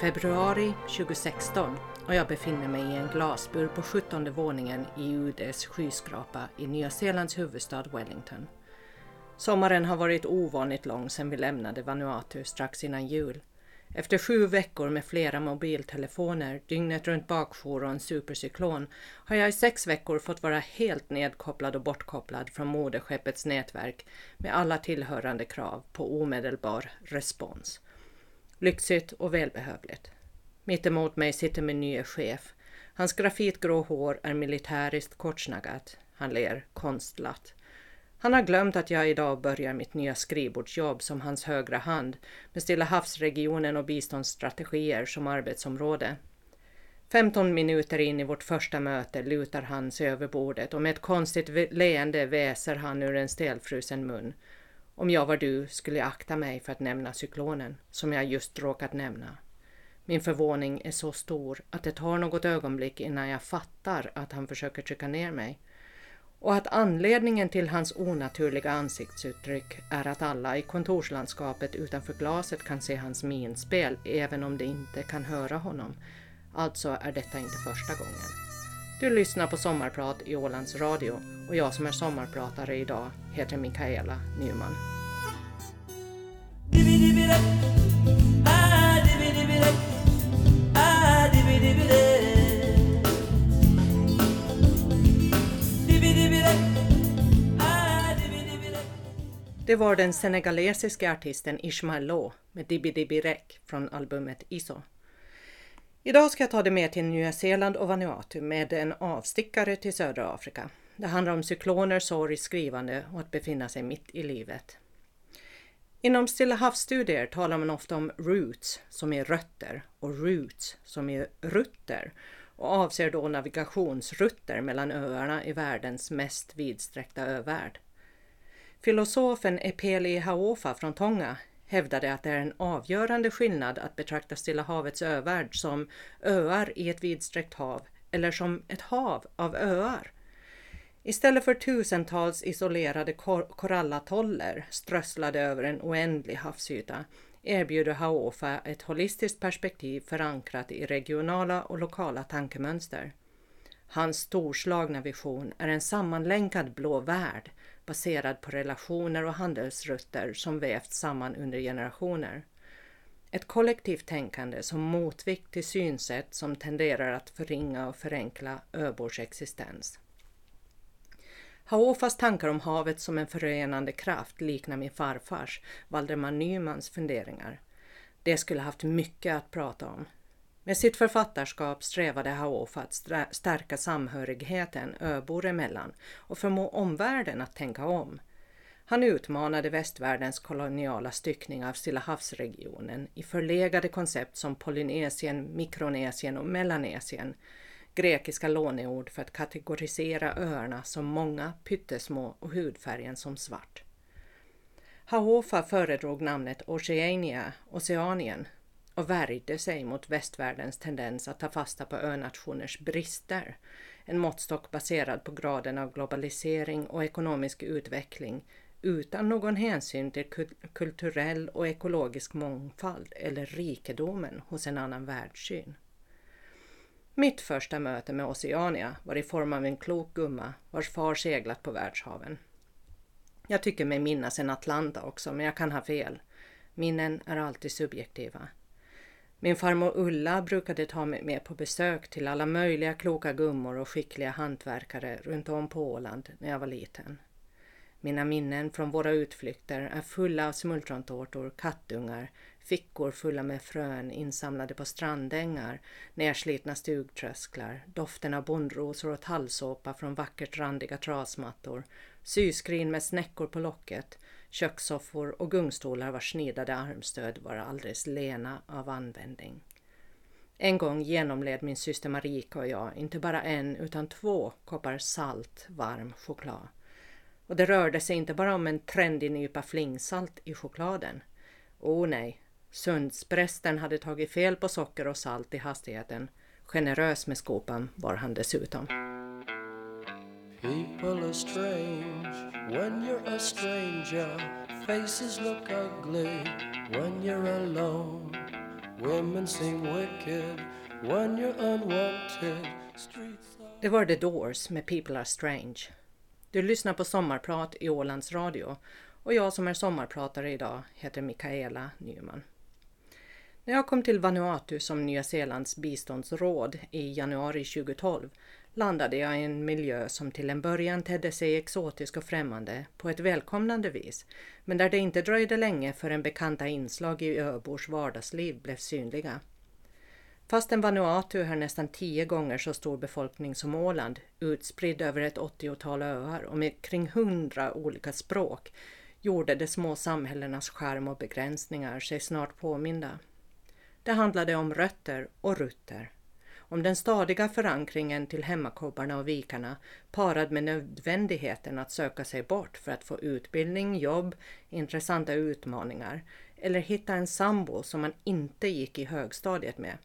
Februari 2016 och jag befinner mig i en glasbur på 17 våningen i UDs skyskrapa i Nya Zeelands huvudstad Wellington. Sommaren har varit ovanligt lång sedan vi lämnade Vanuatu strax innan jul. Efter sju veckor med flera mobiltelefoner, dygnet runt bakjour och en supercyklon har jag i sex veckor fått vara helt nedkopplad och bortkopplad från moderskeppets nätverk med alla tillhörande krav på omedelbar respons. Lyxigt och välbehövligt. Mittemot mig sitter min nye chef. Hans grafitgrå hår är militäriskt kortsnaggat. Han ler konstlat. Han har glömt att jag idag börjar mitt nya skrivbordsjobb som hans högra hand med Stilla havsregionen och biståndsstrategier som arbetsområde. 15 minuter in i vårt första möte lutar han sig över bordet och med ett konstigt leende väser han ur en stelfrusen mun. Om jag var du skulle jag akta mig för att nämna cyklonen, som jag just råkat nämna. Min förvåning är så stor att det tar något ögonblick innan jag fattar att han försöker trycka ner mig och att anledningen till hans onaturliga ansiktsuttryck är att alla i kontorslandskapet utanför glaset kan se hans minspel även om de inte kan höra honom. Alltså är detta inte första gången. Du lyssnar på Sommarprat i Ålands Radio och jag som är sommarpratare idag heter Mikaela Nyman. Det var den senegalesiska artisten Ismael Lo med Dibi Dibi Rek från albumet ISO. Idag ska jag ta dig med till Nya Zeeland och Vanuatu med en avstickare till södra Afrika. Det handlar om cykloner, sorg, skrivande och att befinna sig mitt i livet. Inom Stilla havsstudier talar man ofta om roots som är rötter och roots som är rutter och avser då navigationsrutter mellan öarna i världens mest vidsträckta övärld. Filosofen Epeli Haofa från Tonga hävdade att det är en avgörande skillnad att betrakta Stilla havets övärld som öar i ett vidsträckt hav eller som ett hav av öar. Istället för tusentals isolerade kor korallatoller strösslade över en oändlig havsyta erbjuder Haofa ett holistiskt perspektiv förankrat i regionala och lokala tankemönster. Hans storslagna vision är en sammanlänkad blå värld baserad på relationer och handelsrutter som vävts samman under generationer. Ett kollektivt tänkande som motvikt till synsätt som tenderar att förringa och förenkla öbors existens. Haofas tankar om havet som en förenande kraft liknar min farfars, Valdemar Nymans funderingar. Det skulle haft mycket att prata om, med sitt författarskap strävade Haofa att stärka samhörigheten öbor emellan och förmå omvärlden att tänka om. Han utmanade västvärldens koloniala styckning av Stilla havsregionen i förlegade koncept som Polynesien, Mikronesien och Melanesien, grekiska låneord för att kategorisera öarna som många, pyttesmå och hudfärgen som svart. Haofa föredrog namnet Oceania, Oceanien, och värjde sig mot västvärldens tendens att ta fasta på önationers brister. En måttstock baserad på graden av globalisering och ekonomisk utveckling utan någon hänsyn till kulturell och ekologisk mångfald eller rikedomen hos en annan världssyn. Mitt första möte med Oceania var i form av en klok gumma vars far seglat på världshaven. Jag tycker mig minnas en Atlanta också, men jag kan ha fel. Minnen är alltid subjektiva. Min farmor Ulla brukade ta mig med på besök till alla möjliga kloka gummor och skickliga hantverkare runt om på Åland när jag var liten. Mina minnen från våra utflykter är fulla av smultrontårtor, kattungar, fickor fulla med frön insamlade på strandängar, nerslitna stugtrösklar, doften av bondrosor och tallsåpa från vackert randiga trasmattor, syskrin med snäckor på locket, kökssoffor och gungstolar vars snidade armstöd var alldeles lena av användning. En gång genomled min syster Marika och jag inte bara en utan två koppar salt, varm choklad. Och det rörde sig inte bara om en trendig nypa flingsalt i chokladen. O oh, nej, Sundsprästen hade tagit fel på socker och salt i hastigheten. Generös med skopan var han dessutom. People are strange when you're a stranger. Faces look ugly when you're alone. Women seem wicked when you're unwanted. Det var The Doors med People Are Strange. Du lyssnar på Sommarprat i Ålands Radio och jag som är sommarpratare idag heter Mikaela Nyman. När jag kom till Vanuatu som Nya Zeelands biståndsråd i januari 2012 landade jag i en miljö som till en början tedde sig exotisk och främmande på ett välkomnande vis, men där det inte dröjde länge förrän bekanta inslag i öbors vardagsliv blev synliga. Fastän Vanuatu har nästan tio gånger så stor befolkning som Åland, utspridd över ett 80-tal öar och med kring hundra olika språk, gjorde de små samhällenas skärm och begränsningar sig snart påminda. Det handlade om rötter och rutter om den stadiga förankringen till hemmakobbarna och vikarna parad med nödvändigheten att söka sig bort för att få utbildning, jobb, intressanta utmaningar eller hitta en sambo som man inte gick i högstadiet med.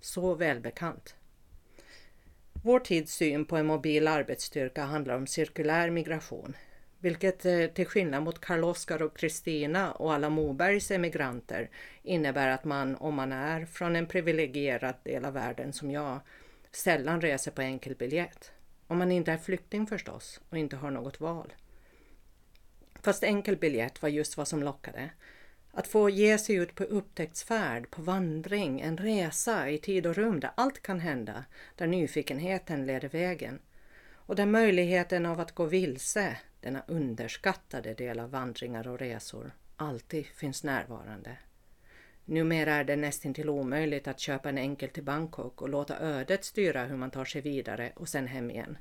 Så välbekant. Vår tids syn på en mobil arbetsstyrka handlar om cirkulär migration, vilket eh, till skillnad mot Karl-Oskar och Kristina och alla Mobergs emigranter innebär att man, om man är från en privilegierad del av världen som jag, sällan reser på enkelbiljett. Om man inte är flykting förstås och inte har något val. Fast enkelbiljett var just vad som lockade. Att få ge sig ut på upptäcktsfärd, på vandring, en resa i tid och rum där allt kan hända, där nyfikenheten leder vägen och där möjligheten av att gå vilse, denna underskattade del av vandringar och resor, alltid finns närvarande. Numera är det nästintill omöjligt att köpa en enkel till Bangkok och låta ödet styra hur man tar sig vidare och sen hem igen.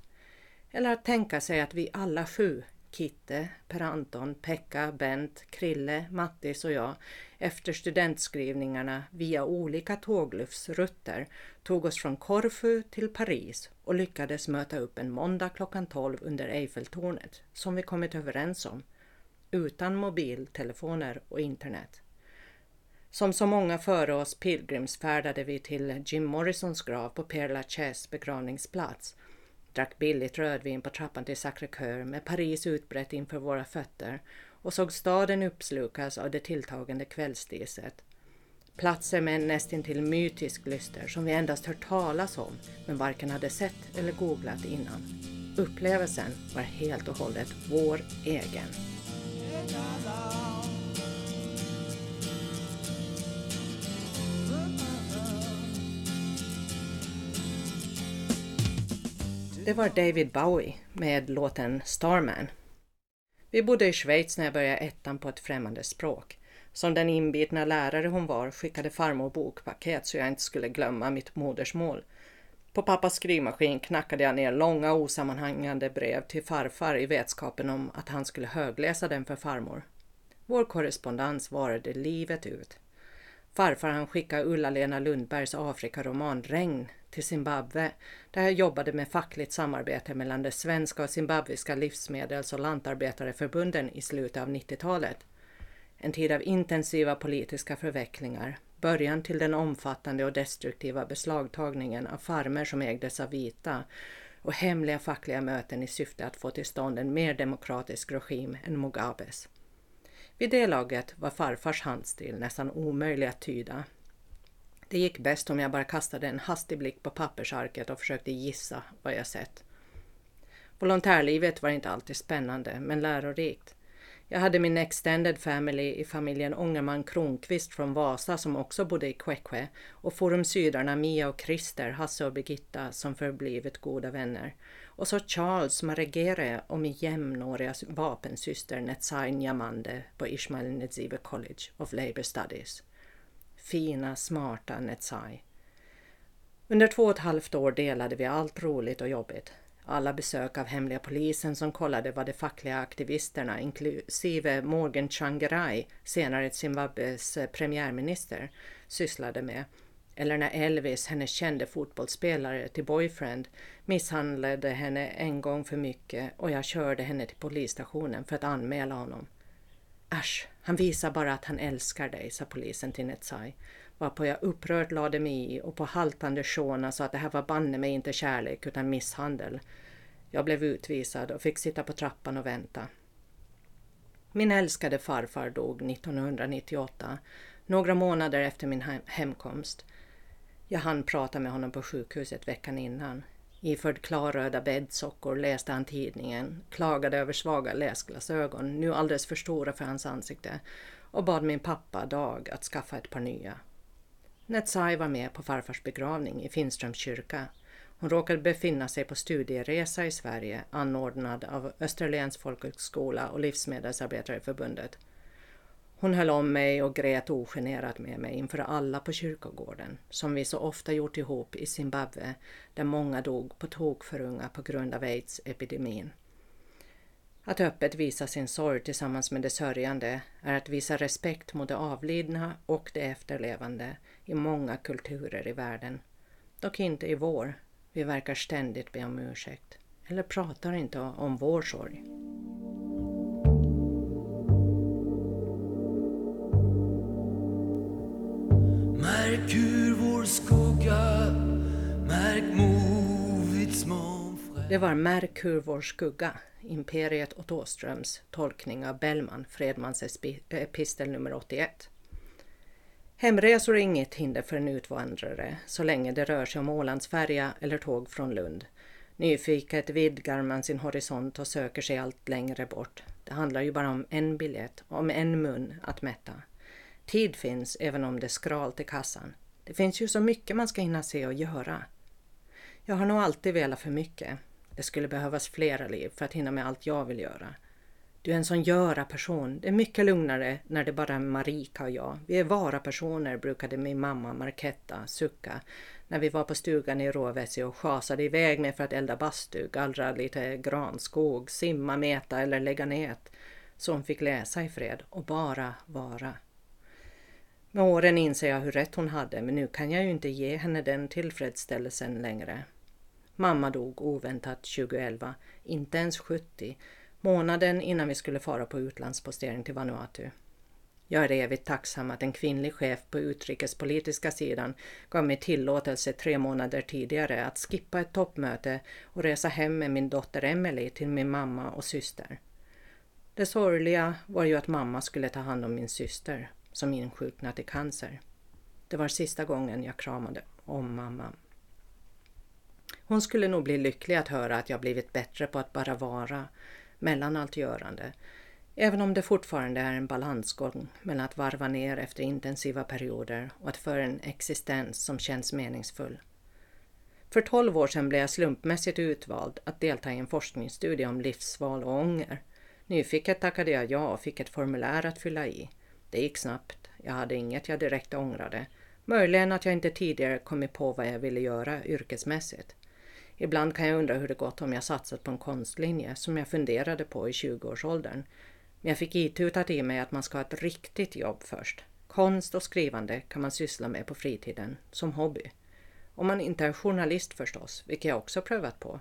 Eller att tänka sig att vi alla sju Kitte, Per-Anton, Pekka, Bent, Krille, Mattis och jag efter studentskrivningarna via olika tågluftsrutter tog oss från Korfu till Paris och lyckades möta upp en måndag klockan 12 under Eiffeltornet som vi kommit överens om, utan mobiltelefoner och internet. Som så många före oss pilgrimsfärdade vi till Jim Morrisons grav på Père Lachaise begravningsplats drack billigt rödvin på trappan till Sacré-Cœur med Paris utbrett inför våra fötter och såg staden uppslukas av det tilltagande kvällsdiset. Platser med en nästintill mytisk lyster som vi endast hört talas om men varken hade sett eller googlat innan. Upplevelsen var helt och hållet vår egen. Det var David Bowie med låten Starman. Vi bodde i Schweiz när jag började ettan på ett främmande språk. Som den inbitna lärare hon var skickade farmor bokpaket så jag inte skulle glömma mitt modersmål. På pappas skrivmaskin knackade jag ner långa osammanhängande brev till farfar i vetskapen om att han skulle högläsa den för farmor. Vår korrespondens varade livet ut. Farfar han skickade Ulla-Lena Lundbergs Afrikaroman Regn till Zimbabwe där jag jobbade med fackligt samarbete mellan de svenska och zimbabwiska livsmedels och lantarbetareförbunden i slutet av 90-talet. En tid av intensiva politiska förvecklingar, början till den omfattande och destruktiva beslagtagningen av farmer som ägdes av vita och hemliga fackliga möten i syfte att få till stånd en mer demokratisk regim än Mugabes. Vid det laget var farfars handstil nästan omöjlig att tyda det gick bäst om jag bara kastade en hastig blick på pappersarket och försökte gissa vad jag sett. Volontärlivet var inte alltid spännande, men lärorikt. Jag hade min extended family i familjen Ångerman Kronqvist från Vasa som också bodde i Kwekwe och Forum Sydarna Mia och Christer, Hasse och Birgitta som förblivit goda vänner. Och så Charles Maregere och min jämnåriga vapensyster Netsai Niamande på Ismail Nedzive College of Labour Studies fina, smarta Netsai. Under två och ett halvt år delade vi allt roligt och jobbigt. Alla besök av hemliga polisen som kollade vad de fackliga aktivisterna, inklusive Morgan Tsvangirai, senare Zimbabwes premiärminister, sysslade med. Eller när Elvis, hennes kände fotbollsspelare till boyfriend, misshandlade henne en gång för mycket och jag körde henne till polisstationen för att anmäla honom. Äsch, han visar bara att han älskar dig, sa polisen till Netsai. Varpå jag upprört lade mig i och på haltande Shona sa att det här var banne mig inte kärlek utan misshandel. Jag blev utvisad och fick sitta på trappan och vänta. Min älskade farfar dog 1998 några månader efter min hemkomst. Jag hann prata med honom på sjukhuset veckan innan. Iförd klarröda bäddsockor läste han tidningen, klagade över svaga läsglasögon, nu alldeles för stora för hans ansikte, och bad min pappa Dag att skaffa ett par nya. Netsai var med på farfars begravning i Finströms kyrka. Hon råkade befinna sig på studieresa i Sverige anordnad av Österlens folkhögskola och Livsmedelsarbetareförbundet. Hon höll om mig och grät ogenerat med mig inför alla på kyrkogården, som vi så ofta gjort ihop i Zimbabwe, där många dog på tok för unga på grund av aids-epidemin. Att öppet visa sin sorg tillsammans med de sörjande är att visa respekt mot de avlidna och de efterlevande i många kulturer i världen. Dock inte i vår. Vi verkar ständigt be om ursäkt. Eller pratar inte om vår sorg. Märk hur vår skugga, märk movits mångfald. Det var Märk hur vår skugga, Imperiet och Åströms tolkning av Bellman, Fredmans epistel nummer 81. Hemresor är inget hinder för en utvandrare så länge det rör sig om Ålandsfärja eller tåg från Lund. Nyfiket vidgar man sin horisont och söker sig allt längre bort. Det handlar ju bara om en biljett, om en mun att mätta. Tid finns även om det är skralt i kassan. Det finns ju så mycket man ska hinna se och göra. Jag har nog alltid velat för mycket. Det skulle behövas flera liv för att hinna med allt jag vill göra. Du är en sån göra-person. Det är mycket lugnare när det bara är Marika och jag. Vi är vara-personer, brukade min mamma Marketta sucka när vi var på stugan i Råväsi och schasade iväg med för att elda bastu, gallra lite granskog, simma, meta eller lägga nät. Så hon fick läsa i fred och bara vara. Med åren inser jag hur rätt hon hade men nu kan jag ju inte ge henne den tillfredsställelsen längre. Mamma dog oväntat 2011, inte ens 70, månaden innan vi skulle fara på utlandspostering till Vanuatu. Jag är evigt tacksam att en kvinnlig chef på utrikespolitiska sidan gav mig tillåtelse tre månader tidigare att skippa ett toppmöte och resa hem med min dotter Emily till min mamma och syster. Det sorgliga var ju att mamma skulle ta hand om min syster som insjuknat i cancer. Det var sista gången jag kramade om mamma. Hon skulle nog bli lycklig att höra att jag blivit bättre på att bara vara mellan allt görande. Även om det fortfarande är en balansgång mellan att varva ner efter intensiva perioder och att föra en existens som känns meningsfull. För tolv år sedan blev jag slumpmässigt utvald att delta i en forskningsstudie om livsval och ånger. Nyfiket tackade jag ja och fick ett formulär att fylla i. Det gick snabbt. Jag hade inget jag direkt ångrade. Möjligen att jag inte tidigare kommit på vad jag ville göra yrkesmässigt. Ibland kan jag undra hur det gått om jag satsat på en konstlinje som jag funderade på i 20-årsåldern. Men jag fick itutat i mig att man ska ha ett riktigt jobb först. Konst och skrivande kan man syssla med på fritiden, som hobby. Om man inte är journalist förstås, vilket jag också prövat på.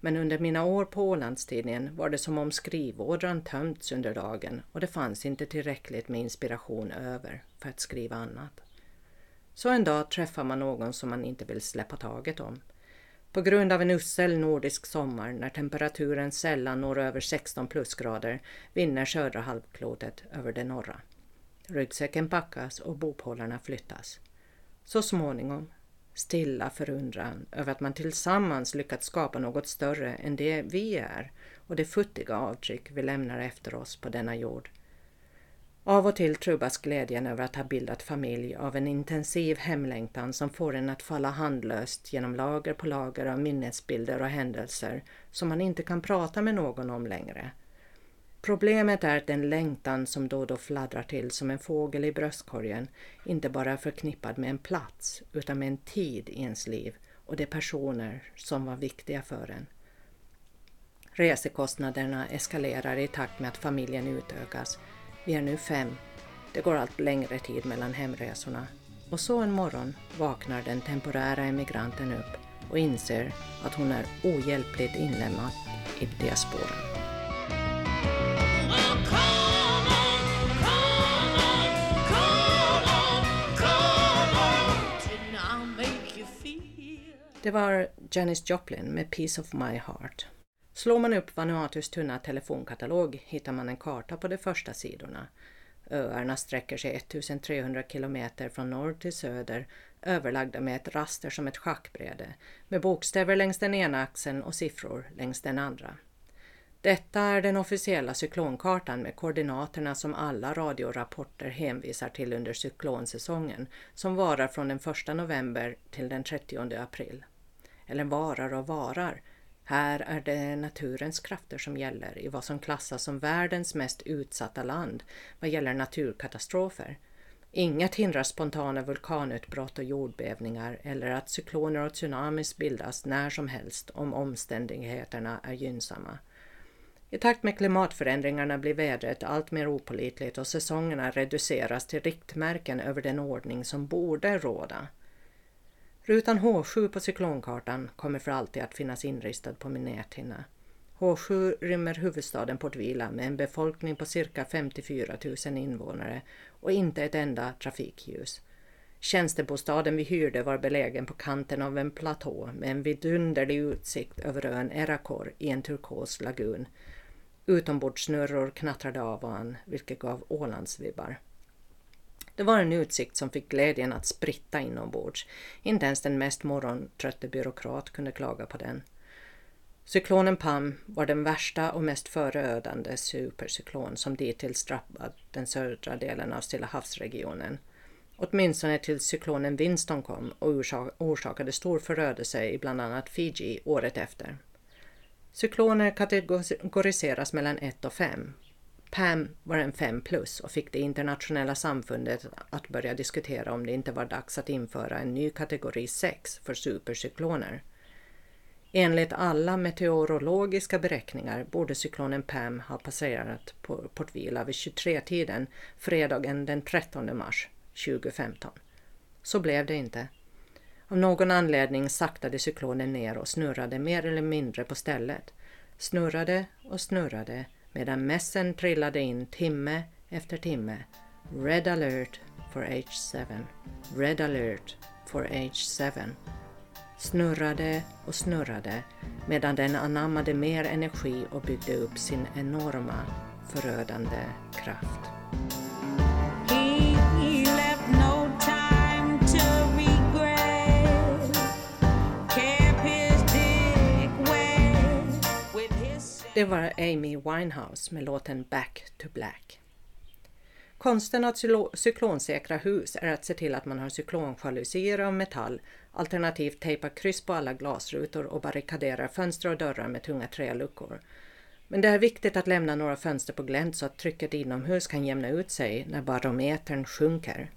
Men under mina år på Ålandstidningen var det som om skrivådran tömts under dagen och det fanns inte tillräckligt med inspiration över för att skriva annat. Så en dag träffar man någon som man inte vill släppa taget om. På grund av en usel nordisk sommar när temperaturen sällan når över 16 plusgrader vinner södra halvklotet över det norra. Ryggsäcken packas och bopålarna flyttas. Så småningom stilla förundran över att man tillsammans lyckats skapa något större än det vi är och det futtiga avtryck vi lämnar efter oss på denna jord. Av och till trubbas glädjen över att ha bildat familj av en intensiv hemlängtan som får en att falla handlöst genom lager på lager av minnesbilder och händelser som man inte kan prata med någon om längre. Problemet är att den längtan som då och då fladdrar till som en fågel i bröstkorgen inte bara är förknippad med en plats utan med en tid i ens liv och de personer som var viktiga för en. Resekostnaderna eskalerar i takt med att familjen utökas vi är nu fem. Det går allt längre tid mellan hemresorna. Och så en morgon vaknar den temporära emigranten upp och inser att hon är ohjälpligt inlemmad i diasporan. Det var Janis Joplin med Piece of My Heart. Slår man upp Vanuatus tunna telefonkatalog hittar man en karta på de första sidorna. Öarna sträcker sig 1300 kilometer från norr till söder, överlagda med ett raster som ett schackbräde, med bokstäver längs den ena axeln och siffror längs den andra. Detta är den officiella cyklonkartan med koordinaterna som alla radiorapporter hänvisar till under cyklonsäsongen som varar från den 1 november till den 30 april. Eller varar och varar. Här är det naturens krafter som gäller i vad som klassas som världens mest utsatta land vad gäller naturkatastrofer. Inget hindrar spontana vulkanutbrott och jordbävningar eller att cykloner och tsunamis bildas när som helst om omständigheterna är gynnsamma. I takt med klimatförändringarna blir vädret allt mer opolitligt och säsongerna reduceras till riktmärken över den ordning som borde råda. Rutan H7 på cyklonkartan kommer för alltid att finnas inristad på min näthinna. H7 rymmer huvudstaden Port Vila med en befolkning på cirka 54 000 invånare och inte ett enda trafikljus. Tjänstebostaden vi hyrde var belägen på kanten av en platå med en vidunderlig utsikt över ön Erakor i en turkos lagun Utombordssnurror knattrade av och an, vilket gav Ålandsvibbar. Det var en utsikt som fick glädjen att spritta inombords. Inte ens den mest morgontrötte byråkrat kunde klaga på den. Cyklonen Pam var den värsta och mest förödande supercyklon som dittills drabbat den södra delen av Stilla havsregionen. Åtminstone tills cyklonen Winston kom och orsakade stor förödelse i bland annat Fiji året efter. Cykloner kategoriseras mellan 1 och 5. Pam var en 5 plus och fick det internationella samfundet att börja diskutera om det inte var dags att införa en ny kategori 6 för supercykloner. Enligt alla meteorologiska beräkningar borde cyklonen Pam ha passerat på Port Vila vid 23-tiden fredagen den 13 mars 2015. Så blev det inte. Av någon anledning saktade cyklonen ner och snurrade mer eller mindre på stället. Snurrade och snurrade medan mässen trillade in timme efter timme. Red alert for H7. Red alert for H7. Snurrade och snurrade medan den anammade mer energi och byggde upp sin enorma förödande kraft. Det var Amy Winehouse med låten Back to Black. Konsten att cyklonsäkra hus är att se till att man har cyklonjalusier av metall, alternativt tejpa kryss på alla glasrutor och barrikadera fönster och dörrar med tunga träluckor. Men det är viktigt att lämna några fönster på glänt så att trycket inomhus kan jämna ut sig när barometern sjunker.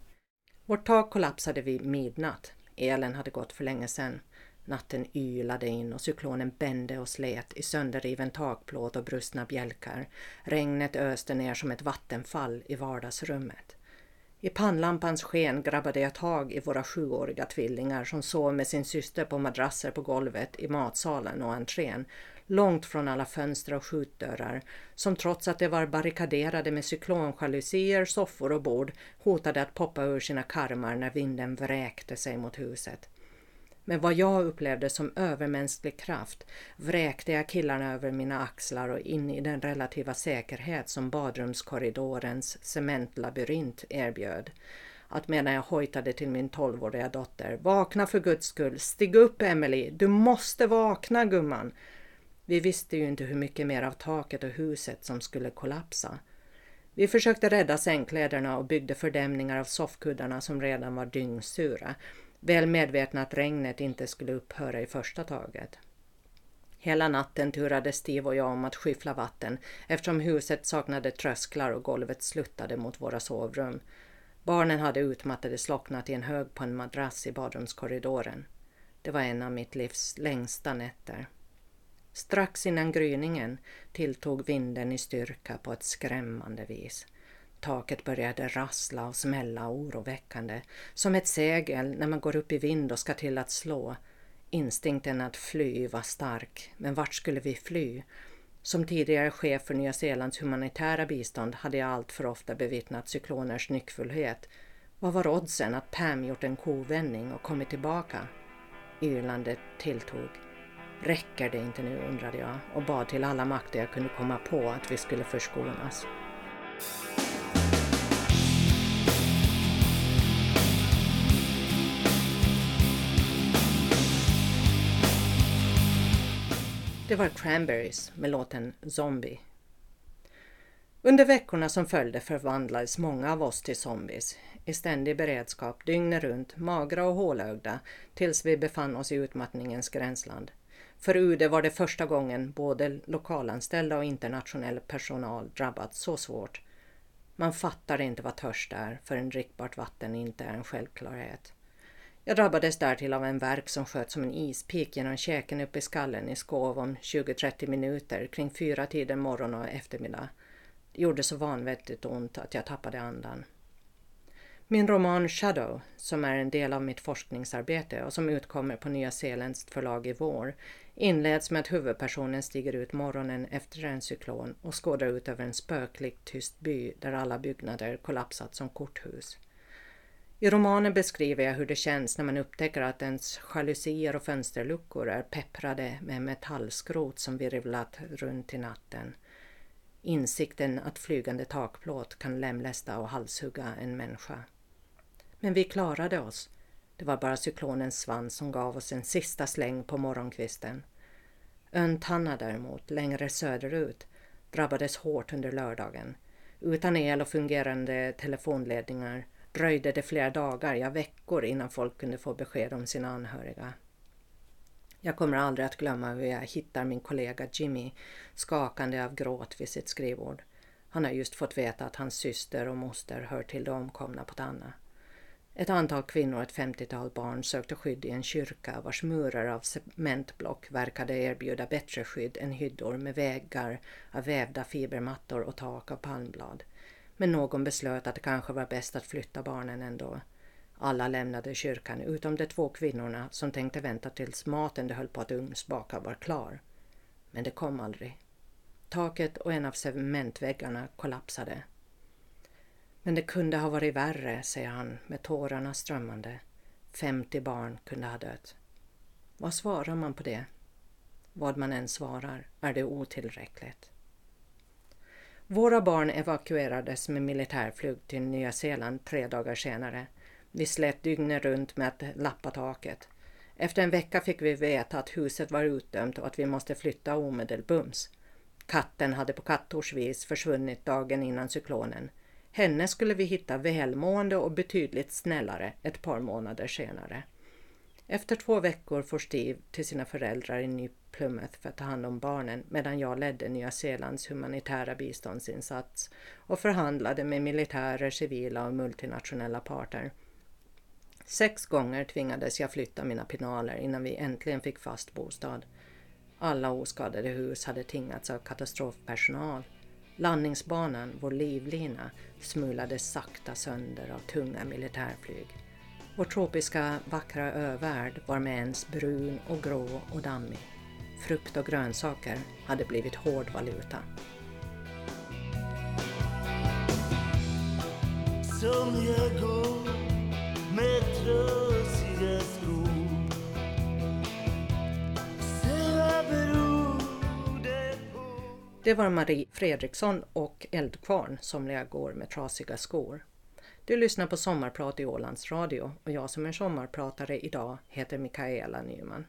Vårt tak kollapsade vid midnatt. Elen hade gått för länge sedan. Natten ylade in och cyklonen bände och slet i sönderriven takplåt och brustna bjälkar. Regnet öste ner som ett vattenfall i vardagsrummet. I pannlampans sken grabbade jag tag i våra sjuåriga tvillingar som sov med sin syster på madrasser på golvet i matsalen och entrén, långt från alla fönster och skjutdörrar, som trots att de var barrikaderade med cyklonjalusier, soffor och bord hotade att poppa ur sina karmar när vinden vräkte sig mot huset. Med vad jag upplevde som övermänsklig kraft vräkte jag killarna över mina axlar och in i den relativa säkerhet som badrumskorridorens cementlabyrint erbjöd. Att medan jag hojtade till min tolvåriga dotter, vakna för guds skull, stig upp Emily, du måste vakna gumman. Vi visste ju inte hur mycket mer av taket och huset som skulle kollapsa. Vi försökte rädda sängkläderna och byggde fördämningar av soffkuddarna som redan var dyngsura väl medvetna att regnet inte skulle upphöra i första taget. Hela natten turade Steve och jag om att skyffla vatten eftersom huset saknade trösklar och golvet sluttade mot våra sovrum. Barnen hade utmattade slocknat i en hög på en madrass i badrumskorridoren. Det var en av mitt livs längsta nätter. Strax innan gryningen tilltog vinden i styrka på ett skrämmande vis. Taket började rassla och smälla oroväckande, som ett segel när man går upp i vind och ska till att slå. Instinkten att fly var stark, men vart skulle vi fly? Som tidigare chef för Nya Zeelands humanitära bistånd hade jag allt för ofta bevittnat cykloners nyckfullhet. Vad var oddsen att Pam gjort en kovändning och kommit tillbaka? Yrlandet tilltog. Räcker det inte nu, undrade jag och bad till alla makter jag kunde komma på att vi skulle förskonas. Det var Cranberries med låten Zombie. Under veckorna som följde förvandlades många av oss till zombies i ständig beredskap dygnet runt, magra och hålögda tills vi befann oss i utmattningens gränsland. För UD var det första gången både lokalanställda och internationell personal drabbats så svårt. Man fattar inte vad törst är för en drickbart vatten inte är en självklarhet. Jag drabbades därtill av en verk som sköt som en ispik genom käken upp i skallen i skov om 20-30 minuter kring fyra tider morgon och eftermiddag. Det gjorde så vanvettigt ont att jag tappade andan. Min roman Shadow, som är en del av mitt forskningsarbete och som utkommer på Nya Zeelands förlag i vår, inleds med att huvudpersonen stiger ut morgonen efter en cyklon och skådar ut över en spöklik tyst by där alla byggnader kollapsat som korthus. I romanen beskriver jag hur det känns när man upptäcker att ens jalusier och fönsterluckor är pepprade med metallskrot som virvlat runt i natten. Insikten att flygande takplåt kan lemlästa och halshugga en människa. Men vi klarade oss. Det var bara cyklonens svans som gav oss en sista släng på morgonkvisten. Ön Tanna däremot, längre söderut, drabbades hårt under lördagen. Utan el och fungerande telefonledningar dröjde det flera dagar, ja veckor innan folk kunde få besked om sina anhöriga. Jag kommer aldrig att glömma hur jag hittar min kollega Jimmy skakande av gråt vid sitt skrivbord. Han har just fått veta att hans syster och moster hör till de omkomna på Tanna. Ett antal kvinnor och ett femtiotal barn sökte skydd i en kyrka vars murar av cementblock verkade erbjuda bättre skydd än hyddor med väggar av vävda fibermattor och tak av palmblad. Men någon beslöt att det kanske var bäst att flytta barnen ändå. Alla lämnade kyrkan utom de två kvinnorna som tänkte vänta tills maten de höll på att ugnsbaka var klar. Men det kom aldrig. Taket och en av cementväggarna kollapsade. Men det kunde ha varit värre, säger han med tårarna strömmande. 50 barn kunde ha dött. Vad svarar man på det? Vad man än svarar är det otillräckligt. Våra barn evakuerades med militärflyg till Nya Zeeland tre dagar senare. Vi slet dygnet runt med att lappa taket. Efter en vecka fick vi veta att huset var utdömt och att vi måste flytta omedelbums. Katten hade på kattors vis försvunnit dagen innan cyklonen. Henne skulle vi hitta välmående och betydligt snällare ett par månader senare. Efter två veckor får Steve till sina föräldrar i Ny Plymouth för att ta hand om barnen medan jag ledde Nya Zeelands humanitära biståndsinsats och förhandlade med militärer, civila och multinationella parter. Sex gånger tvingades jag flytta mina pinaler innan vi äntligen fick fast bostad. Alla oskadade hus hade tingats av katastrofpersonal. Landningsbanan, vår livlina, smulades sakta sönder av tunga militärflyg. Vår tropiska vackra övärld var med ens brun och grå och dammig. Frukt och grönsaker hade blivit hård valuta. Som jag går med trasiga skor Det var Marie Fredriksson och Eldkvarn, Somliga går med trasiga skor. Du lyssnar på Sommarprat i Ålands Radio och jag som är sommarpratare idag heter Mikaela Nyman.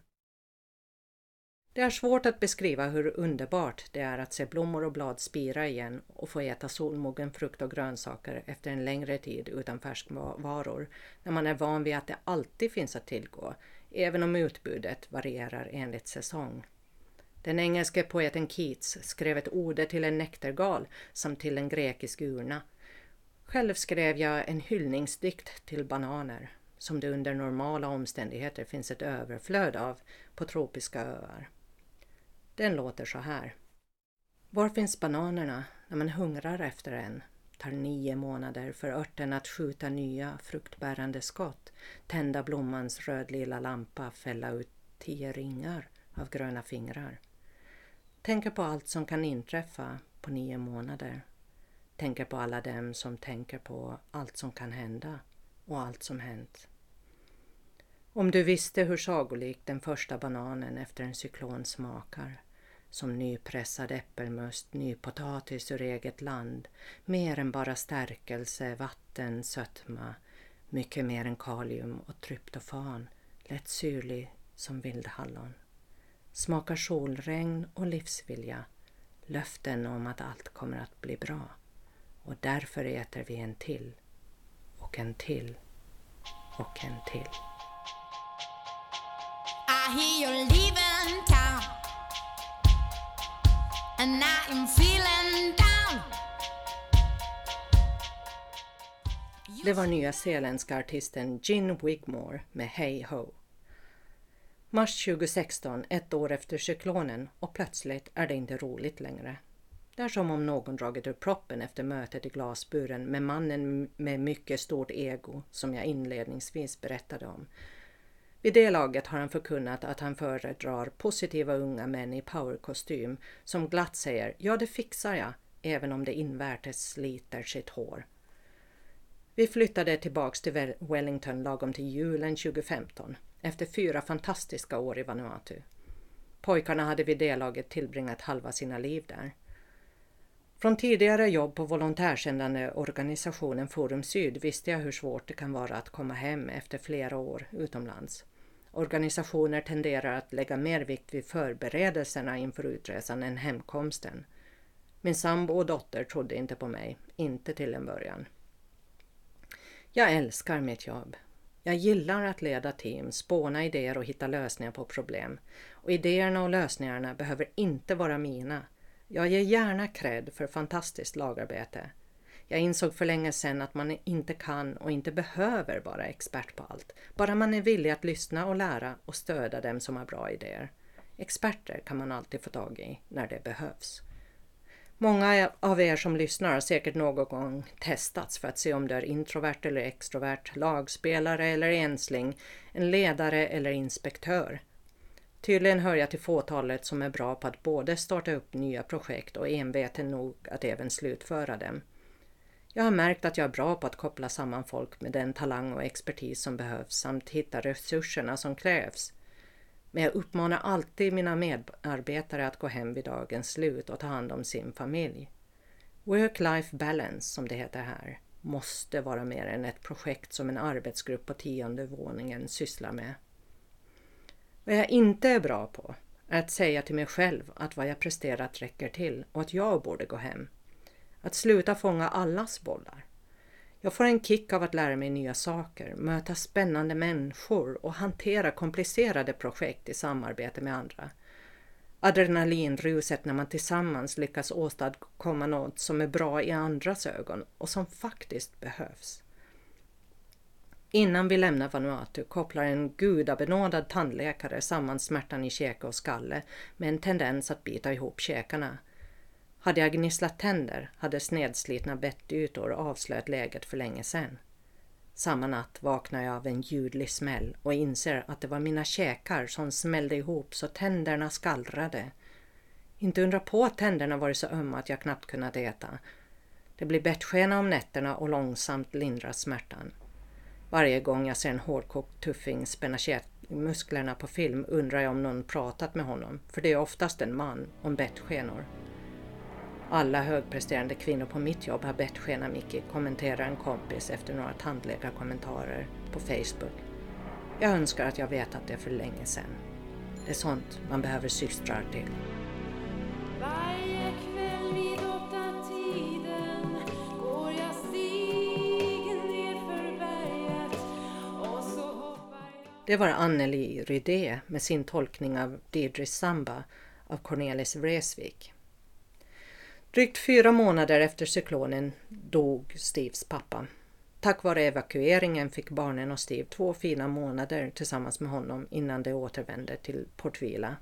Det är svårt att beskriva hur underbart det är att se blommor och blad spira igen och få äta solmogen frukt och grönsaker efter en längre tid utan färskvaror, när man är van vid att det alltid finns att tillgå, även om utbudet varierar enligt säsong. Den engelske poeten Keats skrev ett ode till en näktergal samt till en grekisk urna. Själv skrev jag en hyllningsdikt till bananer, som det under normala omständigheter finns ett överflöd av på tropiska öar. Den låter så här. Var finns bananerna när man hungrar efter en? Tar nio månader för örten att skjuta nya fruktbärande skott, tända blommans rödlila lampa, fälla ut tio ringar av gröna fingrar. Tänker på allt som kan inträffa på nio månader. Tänker på alla dem som tänker på allt som kan hända och allt som hänt. Om du visste hur sagolik den första bananen efter en cyklon smakar, som nypressad äppelmust, nypotatis ur eget land, mer än bara stärkelse, vatten, sötma, mycket mer än kalium och tryptofan, lätt syrlig som vildhallon. smakar solregn och livsvilja, löften om att allt kommer att bli bra. Och därför äter vi en till och en till och en till. I hear you're leaving town And I am feeling down Det var nya zeeländska artisten Gin Wigmore med Hey Ho. Mars 2016, ett år efter cyklonen och plötsligt är det inte roligt längre. Det är som om någon dragit ur proppen efter mötet i glasburen med mannen med mycket stort ego som jag inledningsvis berättade om. Vid det laget har han förkunnat att han föredrar positiva unga män i powerkostym som glatt säger ”ja, det fixar jag” även om det invärtes sliter sitt hår. Vi flyttade tillbaks till Wellington lagom till julen 2015 efter fyra fantastiska år i Vanuatu. Pojkarna hade vid det laget tillbringat halva sina liv där. Från tidigare jobb på volontärsändande organisationen Forum Syd visste jag hur svårt det kan vara att komma hem efter flera år utomlands. Organisationer tenderar att lägga mer vikt vid förberedelserna inför utresan än hemkomsten. Min sambo och dotter trodde inte på mig, inte till en början. Jag älskar mitt jobb. Jag gillar att leda team, spåna idéer och hitta lösningar på problem. Och idéerna och lösningarna behöver inte vara mina. Jag ger gärna cred för fantastiskt lagarbete. Jag insåg för länge sedan att man inte kan och inte behöver vara expert på allt. Bara man är villig att lyssna och lära och stödja dem som har bra idéer. Experter kan man alltid få tag i när det behövs. Många av er som lyssnar har säkert någon gång testats för att se om du är introvert eller extrovert, lagspelare eller ensling, en ledare eller inspektör. Tydligen hör jag till fåtalet som är bra på att både starta upp nya projekt och enveten nog att även slutföra dem. Jag har märkt att jag är bra på att koppla samman folk med den talang och expertis som behövs samt hitta resurserna som krävs. Men jag uppmanar alltid mina medarbetare att gå hem vid dagens slut och ta hand om sin familj. Work-life balance, som det heter här, måste vara mer än ett projekt som en arbetsgrupp på tionde våningen sysslar med. Vad jag inte är bra på är att säga till mig själv att vad jag presterat räcker till och att jag borde gå hem. Att sluta fånga allas bollar. Jag får en kick av att lära mig nya saker, möta spännande människor och hantera komplicerade projekt i samarbete med andra. Adrenalinruset när man tillsammans lyckas åstadkomma något som är bra i andras ögon och som faktiskt behövs. Innan vi lämnar Vanuatu kopplar en gudabenådad tandläkare samman smärtan i käke och skalle med en tendens att bita ihop käkarna hade jag gnisslat tänder hade snedslitna bettytor avslöjat läget för länge sedan. Samma natt vaknar jag av en ljudlig smäll och inser att det var mina käkar som smällde ihop så tänderna skallrade. Inte undra på att tänderna varit så ömma att jag knappt kunnat äta. Det blir bettskena om nätterna och långsamt lindras smärtan. Varje gång jag ser en hårdkokt tuffing spänna musklerna på film undrar jag om någon pratat med honom, för det är oftast en man om bettskenor. Alla högpresterande kvinnor på mitt jobb har bettskena Micke, kommenterar en kompis efter några tandläkarkommentarer på Facebook. Jag önskar att jag vetat det för länge sedan. Det är sånt man behöver systrar till. Det var Anneli Rydé med sin tolkning av Didris Samba av Cornelis Vreeswijk. Drygt fyra månader efter cyklonen dog Steves pappa. Tack vare evakueringen fick barnen och Steve två fina månader tillsammans med honom innan de återvände till Port Vila.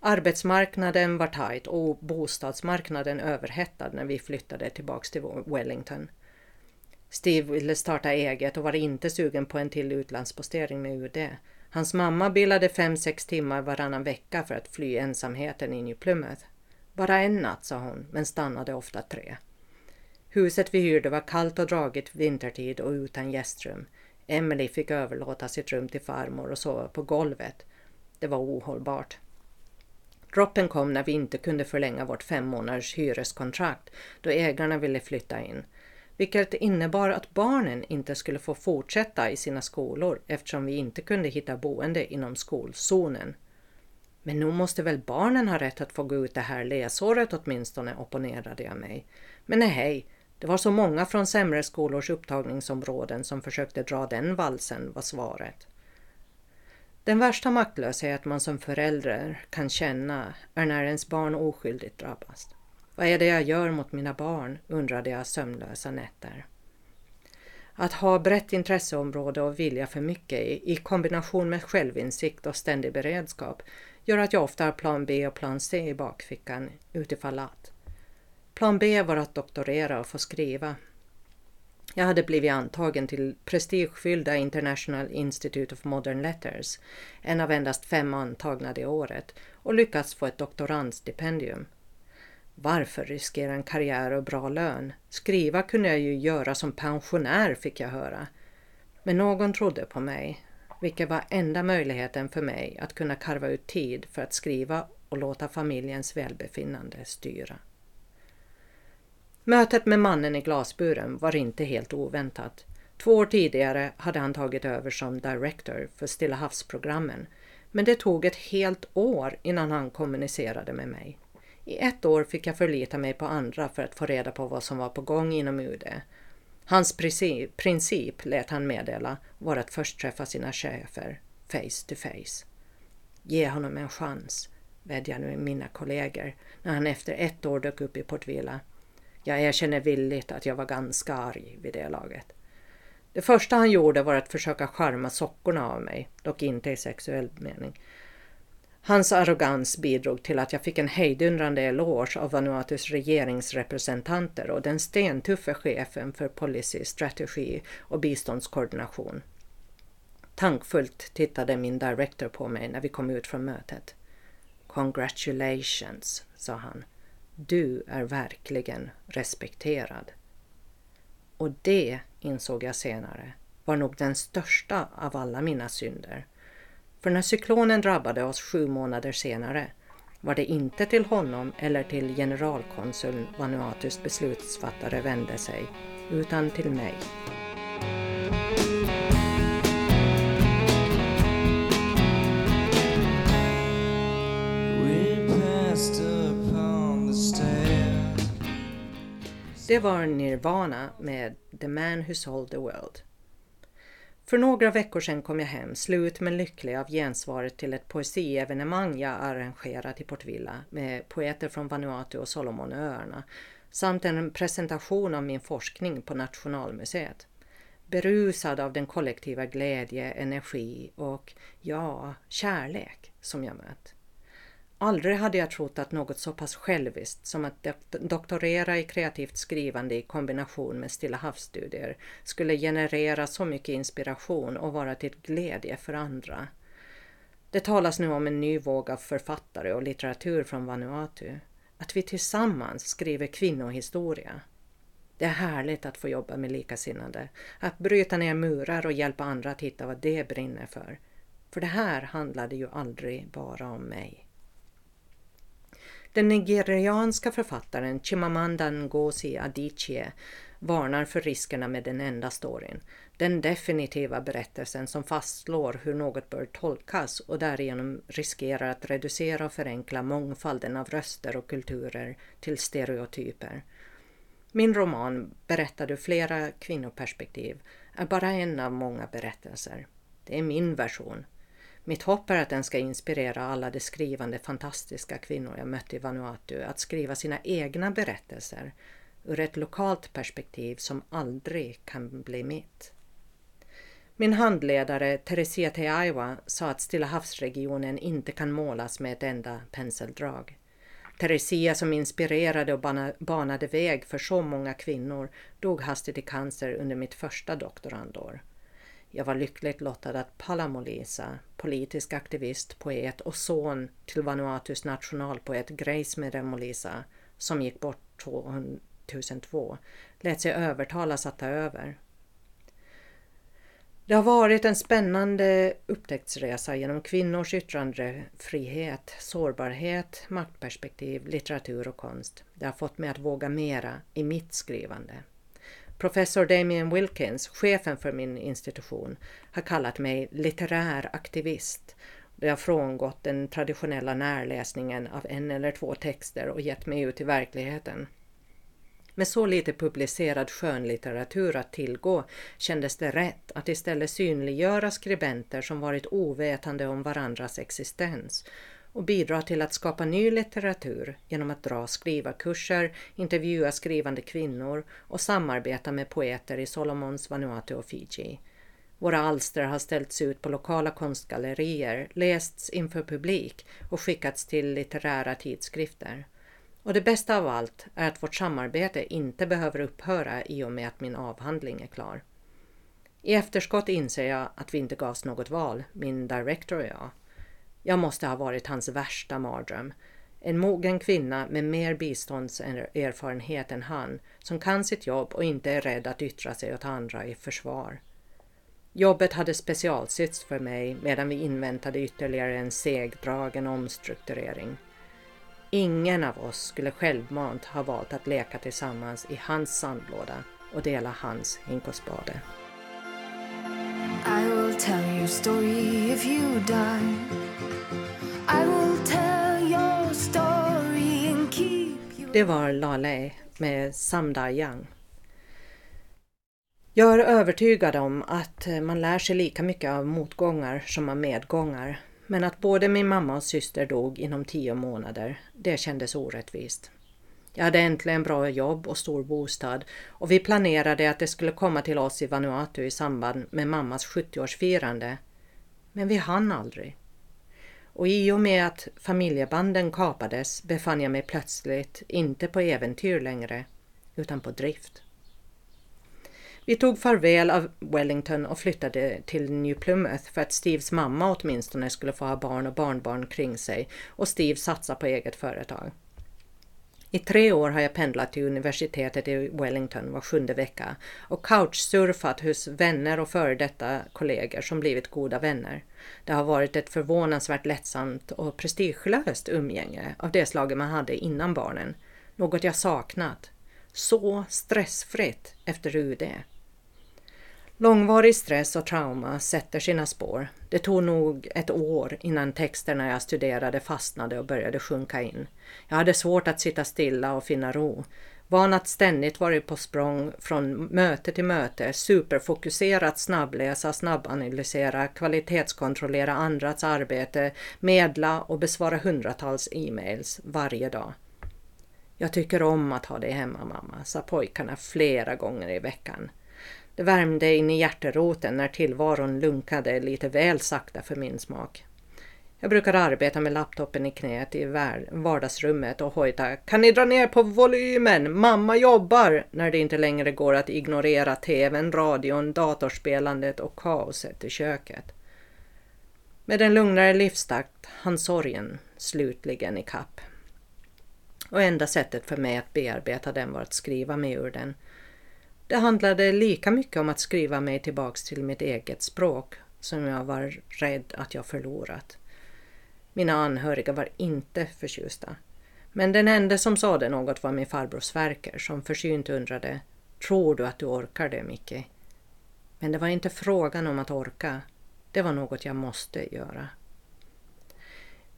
Arbetsmarknaden var tajt och bostadsmarknaden överhettad när vi flyttade tillbaks till Wellington. Steve ville starta eget och var inte sugen på en till utlandspostering med UD. Hans mamma bilade fem sex timmar varannan vecka för att fly ensamheten in i Plymouth. Bara en natt, sa hon, men stannade ofta tre. Huset vi hyrde var kallt och dragigt vintertid och utan gästrum. Emily fick överlåta sitt rum till farmor och sova på golvet. Det var ohållbart. Droppen kom när vi inte kunde förlänga vårt fem månaders hyreskontrakt då ägarna ville flytta in. Vilket innebar att barnen inte skulle få fortsätta i sina skolor eftersom vi inte kunde hitta boende inom skolzonen. Men nog måste väl barnen ha rätt att få gå ut det här läsåret åtminstone, opponerade jag mig. Men nej, hej, det var så många från sämre skolors upptagningsområden som försökte dra den valsen, var svaret. Den värsta maktlöshet man som förälder kan känna är när ens barn oskyldigt drabbas. Vad är det jag gör mot mina barn? undrade jag sömnlösa nätter. Att ha brett intresseområde och vilja för mycket i kombination med självinsikt och ständig beredskap gör att jag ofta har plan B och plan C i bakfickan utifall att. Plan B var att doktorera och få skriva. Jag hade blivit antagen till prestigefyllda International Institute of Modern Letters, en av endast fem antagna det året, och lyckats få ett doktorandstipendium. Varför riskera en karriär och bra lön? Skriva kunde jag ju göra som pensionär fick jag höra. Men någon trodde på mig, vilket var enda möjligheten för mig att kunna karva ut tid för att skriva och låta familjens välbefinnande styra. Mötet med mannen i glasburen var inte helt oväntat. Två år tidigare hade han tagit över som director för Stilla havsprogrammen men det tog ett helt år innan han kommunicerade med mig. I ett år fick jag förlita mig på andra för att få reda på vad som var på gång inom UD. Hans princip, princip lät han meddela var att först träffa sina chefer face to face. Ge honom en chans, vädjade nu mina kollegor när han efter ett år dök upp i Portvilla. Jag erkänner villigt att jag var ganska arg vid det laget. Det första han gjorde var att försöka skärma sockorna av mig, dock inte i sexuell mening. Hans arrogans bidrog till att jag fick en hejdundrande eloge av Vanuatus regeringsrepresentanter och den stentuffe chefen för policy, strategi och biståndskoordination. Tankfullt tittade min director på mig när vi kom ut från mötet. Congratulations, sa han. Du är verkligen respekterad. Och det, insåg jag senare, var nog den största av alla mina synder. För när cyklonen drabbade oss sju månader senare var det inte till honom eller till generalkonsuln Vanuatus beslutsfattare vände sig, utan till mig. Det var Nirvana med The Man Who Sold the World. För några veckor sedan kom jag hem, slut men lycklig av gensvaret till ett poesievenemang jag arrangerat i Portvilla med poeter från Vanuatu och Solomonöarna samt en presentation av min forskning på Nationalmuseet. Berusad av den kollektiva glädje, energi och, ja, kärlek som jag mött. Aldrig hade jag trott att något så pass själviskt som att doktorera i kreativt skrivande i kombination med Stilla havsstudier skulle generera så mycket inspiration och vara till glädje för andra. Det talas nu om en ny våg av författare och litteratur från Vanuatu. Att vi tillsammans skriver kvinnohistoria. Det är härligt att få jobba med likasinnade, att bryta ner murar och hjälpa andra att hitta vad de brinner för. För det här handlade ju aldrig bara om mig. Den nigerianska författaren Chimamanda Ngozi Adichie varnar för riskerna med den enda storyn. Den definitiva berättelsen som fastslår hur något bör tolkas och därigenom riskerar att reducera och förenkla mångfalden av röster och kulturer till stereotyper. Min roman, Berättar ur flera kvinnoperspektiv, är bara en av många berättelser. Det är min version mitt hopp är att den ska inspirera alla de skrivande fantastiska kvinnor jag mött i Vanuatu att skriva sina egna berättelser ur ett lokalt perspektiv som aldrig kan bli mitt. Min handledare Teresia Teaiwa sa att Stilla havsregionen inte kan målas med ett enda penseldrag. Teresia som inspirerade och banade väg för så många kvinnor dog hastigt i cancer under mitt första doktorandår. Jag var lyckligt lottad att Palamolisa, politisk aktivist, poet och son till Vanuatus nationalpoet Grace Meremolisa, som gick bort 2002, lät sig övertalas att ta över. Det har varit en spännande upptäcktsresa genom kvinnors yttrandefrihet, sårbarhet, maktperspektiv, litteratur och konst. Det har fått mig att våga mera i mitt skrivande. Professor Damien Wilkins, chefen för min institution, har kallat mig litterär aktivist då jag frångått den traditionella närläsningen av en eller två texter och gett mig ut i verkligheten. Med så lite publicerad skönlitteratur att tillgå kändes det rätt att istället synliggöra skribenter som varit ovetande om varandras existens och bidra till att skapa ny litteratur genom att dra skrivarkurser, intervjua skrivande kvinnor och samarbeta med poeter i Solomons, Vanuatu och Fiji. Våra alster har ställts ut på lokala konstgallerier, lästs inför publik och skickats till litterära tidskrifter. Och det bästa av allt är att vårt samarbete inte behöver upphöra i och med att min avhandling är klar. I efterskott inser jag att vi inte gavs något val, min director och jag. Jag måste ha varit hans värsta mardröm. En mogen kvinna med mer biståndserfarenhet än han, som kan sitt jobb och inte är rädd att yttra sig åt andra i försvar. Jobbet hade specialsytts för mig medan vi inväntade ytterligare en segdragen omstrukturering. Ingen av oss skulle självmant ha valt att leka tillsammans i hans sandlåda och dela hans hink och spade. I will tell your story if you die Det var Lale med Samda Young. Jag är övertygad om att man lär sig lika mycket av motgångar som av medgångar men att både min mamma och syster dog inom tio månader, det kändes orättvist. Jag hade äntligen bra jobb och stor bostad och vi planerade att det skulle komma till oss i Vanuatu i samband med mammas 70-årsfirande. Men vi hann aldrig. Och i och med att familjebanden kapades befann jag mig plötsligt inte på äventyr längre, utan på drift. Vi tog farväl av Wellington och flyttade till New Plymouth för att Steves mamma åtminstone skulle få ha barn och barnbarn kring sig och Steve satsa på eget företag. I tre år har jag pendlat till universitetet i Wellington var sjunde vecka och couchsurfat hos vänner och före detta kollegor som blivit goda vänner. Det har varit ett förvånansvärt lättsamt och prestigelöst umgänge av det slaget man hade innan barnen. Något jag saknat. Så stressfritt efter UD. Långvarig stress och trauma sätter sina spår. Det tog nog ett år innan texterna jag studerade fastnade och började sjunka in. Jag hade svårt att sitta stilla och finna ro. Van att ständigt vara på språng från möte till möte, superfokuserat snabbläsa, snabbanalysera, kvalitetskontrollera andras arbete, medla och besvara hundratals e-mails varje dag. Jag tycker om att ha dig hemma mamma, sa pojkarna flera gånger i veckan. Det värmde in i hjärteroten när tillvaron lunkade lite väl sakta för min smak. Jag brukar arbeta med laptopen i knät i vardagsrummet och hojta ”Kan ni dra ner på volymen? Mamma jobbar!” när det inte längre går att ignorera tvn, radion, datorspelandet och kaoset i köket. Med en lugnare livstakt hann sorgen slutligen i kapp. Och enda sättet för mig att bearbeta den var att skriva mig ur den det handlade lika mycket om att skriva mig tillbaks till mitt eget språk som jag var rädd att jag förlorat. Mina anhöriga var inte förtjusta. Men den enda som sade något var min farbror Sverker som försynt undrade Tror du att du orkar det, Micke? Men det var inte frågan om att orka. Det var något jag måste göra.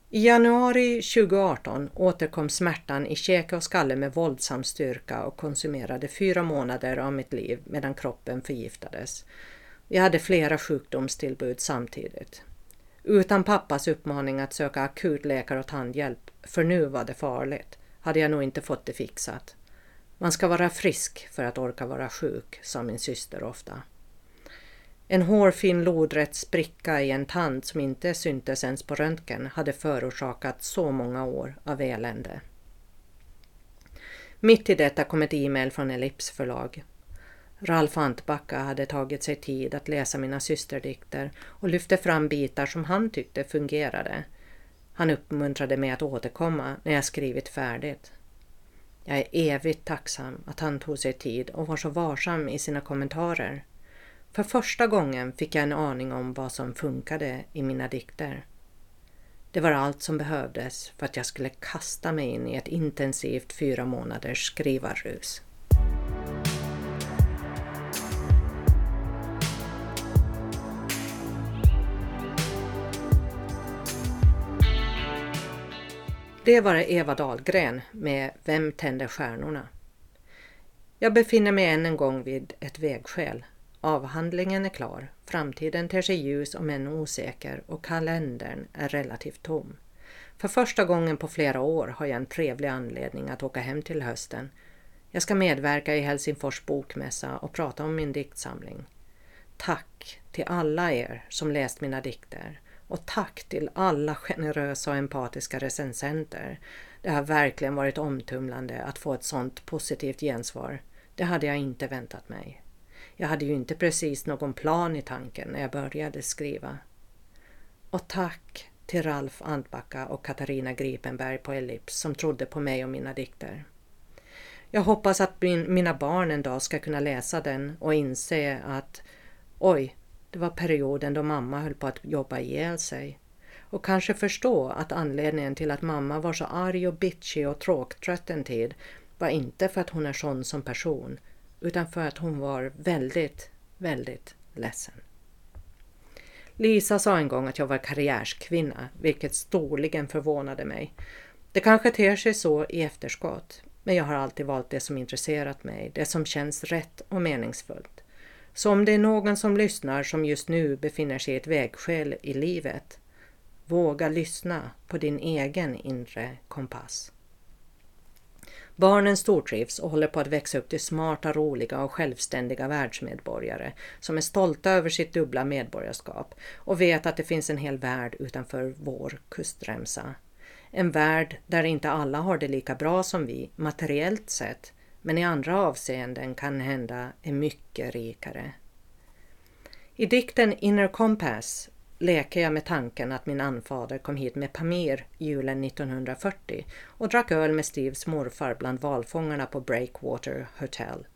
I januari 2018 återkom smärtan i käke och skalle med våldsam styrka och konsumerade fyra månader av mitt liv medan kroppen förgiftades. Jag hade flera sjukdomstillbud samtidigt. Utan pappas uppmaning att söka akutläkare och tandhjälp, för nu var det farligt, hade jag nog inte fått det fixat. Man ska vara frisk för att orka vara sjuk, sa min syster ofta. En hårfin lodrätt spricka i en tand som inte syntes ens på röntgen hade förorsakat så många år av elände. Mitt i detta kom ett e-mail från Ellips förlag. Ralf Antbacka hade tagit sig tid att läsa mina systerdikter och lyfte fram bitar som han tyckte fungerade. Han uppmuntrade mig att återkomma när jag skrivit färdigt. Jag är evigt tacksam att han tog sig tid och var så varsam i sina kommentarer. För första gången fick jag en aning om vad som funkade i mina dikter. Det var allt som behövdes för att jag skulle kasta mig in i ett intensivt fyra månaders skrivarrus. Det var Eva Dahlgren med Vem tänder stjärnorna? Jag befinner mig än en gång vid ett vägskäl. Avhandlingen är klar, framtiden ter sig ljus om än osäker och kalendern är relativt tom. För första gången på flera år har jag en trevlig anledning att åka hem till hösten. Jag ska medverka i Helsingfors bokmässa och prata om min diktsamling. Tack till alla er som läst mina dikter och tack till alla generösa och empatiska recensenter. Det har verkligen varit omtumlande att få ett sådant positivt gensvar. Det hade jag inte väntat mig. Jag hade ju inte precis någon plan i tanken när jag började skriva. Och tack till Ralf Antbacka och Katarina Gripenberg på Ellips som trodde på mig och mina dikter. Jag hoppas att min, mina barn en dag ska kunna läsa den och inse att oj, det var perioden då mamma höll på att jobba ihjäl sig. Och kanske förstå att anledningen till att mamma var så arg och bitchig och tråktrött en tid var inte för att hon är sån som person utan för att hon var väldigt, väldigt ledsen. Lisa sa en gång att jag var karriärskvinna, vilket storligen förvånade mig. Det kanske ter sig så i efterskott, men jag har alltid valt det som intresserat mig, det som känns rätt och meningsfullt. Så om det är någon som lyssnar som just nu befinner sig i ett vägskäl i livet, våga lyssna på din egen inre kompass. Barnen stortrivs och håller på att växa upp till smarta, roliga och självständiga världsmedborgare som är stolta över sitt dubbla medborgarskap och vet att det finns en hel värld utanför vår kustremsa. En värld där inte alla har det lika bra som vi materiellt sett men i andra avseenden kan hända är mycket rikare. I dikten Inner Compass leker jag med tanken att min anfader kom hit med Pamir julen 1940 och drack öl med Steves morfar bland valfångarna på Breakwater Hotel.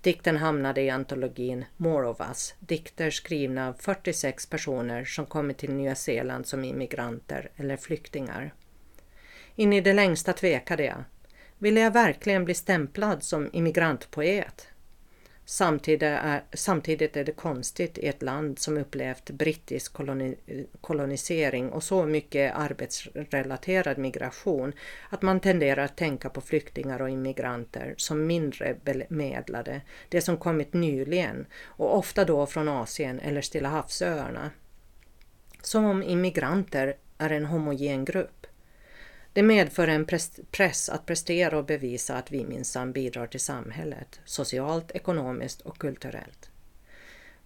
Dikten hamnade i antologin More of Us, dikter skrivna av 46 personer som kommit till Nya Zeeland som immigranter eller flyktingar. In i det längsta tvekade jag. Ville jag verkligen bli stämplad som immigrantpoet? Samtidigt är, samtidigt är det konstigt i ett land som upplevt brittisk koloni, kolonisering och så mycket arbetsrelaterad migration att man tenderar att tänka på flyktingar och immigranter som mindre bemedlade, det som kommit nyligen och ofta då från Asien eller Stilla havsöarna. Som om immigranter är en homogen grupp. Det medför en press att prestera och bevisa att vi minsann bidrar till samhället, socialt, ekonomiskt och kulturellt.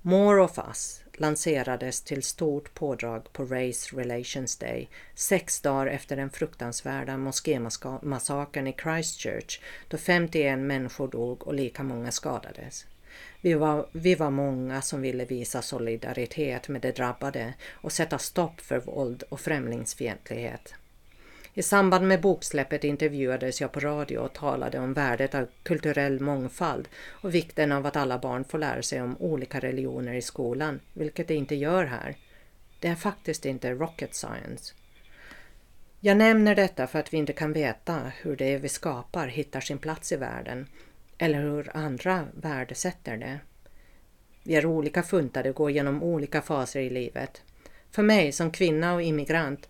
More of Us lanserades till stort pådrag på Race Relations Day, sex dagar efter den fruktansvärda moskémassakern i Christchurch då 51 människor dog och lika många skadades. Vi var, vi var många som ville visa solidaritet med de drabbade och sätta stopp för våld och främlingsfientlighet. I samband med boksläppet intervjuades jag på radio och talade om värdet av kulturell mångfald och vikten av att alla barn får lära sig om olika religioner i skolan, vilket de inte gör här. Det är faktiskt inte rocket science. Jag nämner detta för att vi inte kan veta hur det vi skapar hittar sin plats i världen eller hur andra värdesätter det. Vi är olika funtade och går genom olika faser i livet. För mig som kvinna och immigrant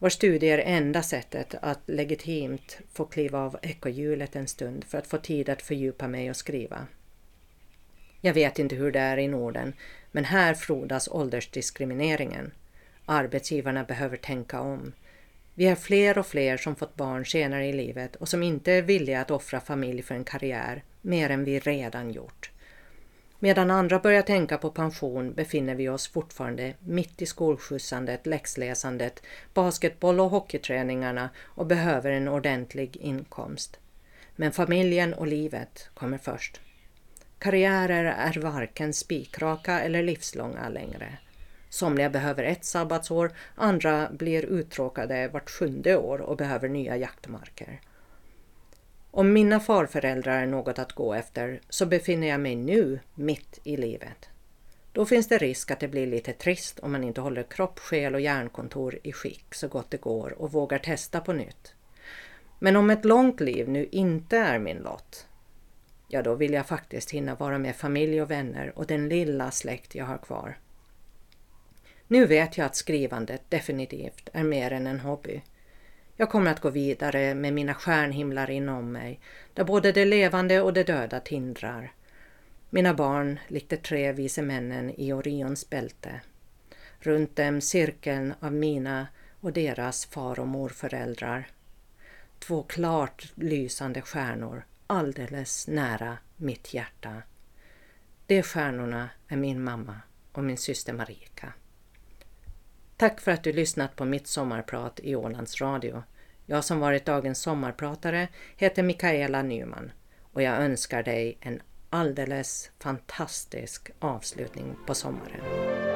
var studier enda sättet att legitimt få kliva av ekorrhjulet en stund för att få tid att fördjupa mig och skriva. Jag vet inte hur det är i Norden, men här frodas åldersdiskrimineringen. Arbetsgivarna behöver tänka om. Vi är fler och fler som fått barn senare i livet och som inte är villiga att offra familj för en karriär, mer än vi redan gjort. Medan andra börjar tänka på pension befinner vi oss fortfarande mitt i skolskjutsandet, läxläsandet, basketboll och hockeyträningarna och behöver en ordentlig inkomst. Men familjen och livet kommer först. Karriärer är varken spikraka eller livslånga längre. Somliga behöver ett sabbatsår, andra blir uttråkade vart sjunde år och behöver nya jaktmarker. Om mina farföräldrar är något att gå efter så befinner jag mig nu mitt i livet. Då finns det risk att det blir lite trist om man inte håller kropp, själ och hjärnkontor i skick så gott det går och vågar testa på nytt. Men om ett långt liv nu inte är min lott, ja då vill jag faktiskt hinna vara med familj och vänner och den lilla släkt jag har kvar. Nu vet jag att skrivandet definitivt är mer än en hobby. Jag kommer att gå vidare med mina stjärnhimlar inom mig, där både det levande och det döda tindrar. Mina barn likt de tre vise männen i Orions bälte. Runt dem cirkeln av mina och deras far och morföräldrar. Två klart lysande stjärnor alldeles nära mitt hjärta. De stjärnorna är min mamma och min syster Marika. Tack för att du lyssnat på mitt sommarprat i Ålands Radio. Jag som varit dagens sommarpratare heter Mikaela Nyman och jag önskar dig en alldeles fantastisk avslutning på sommaren.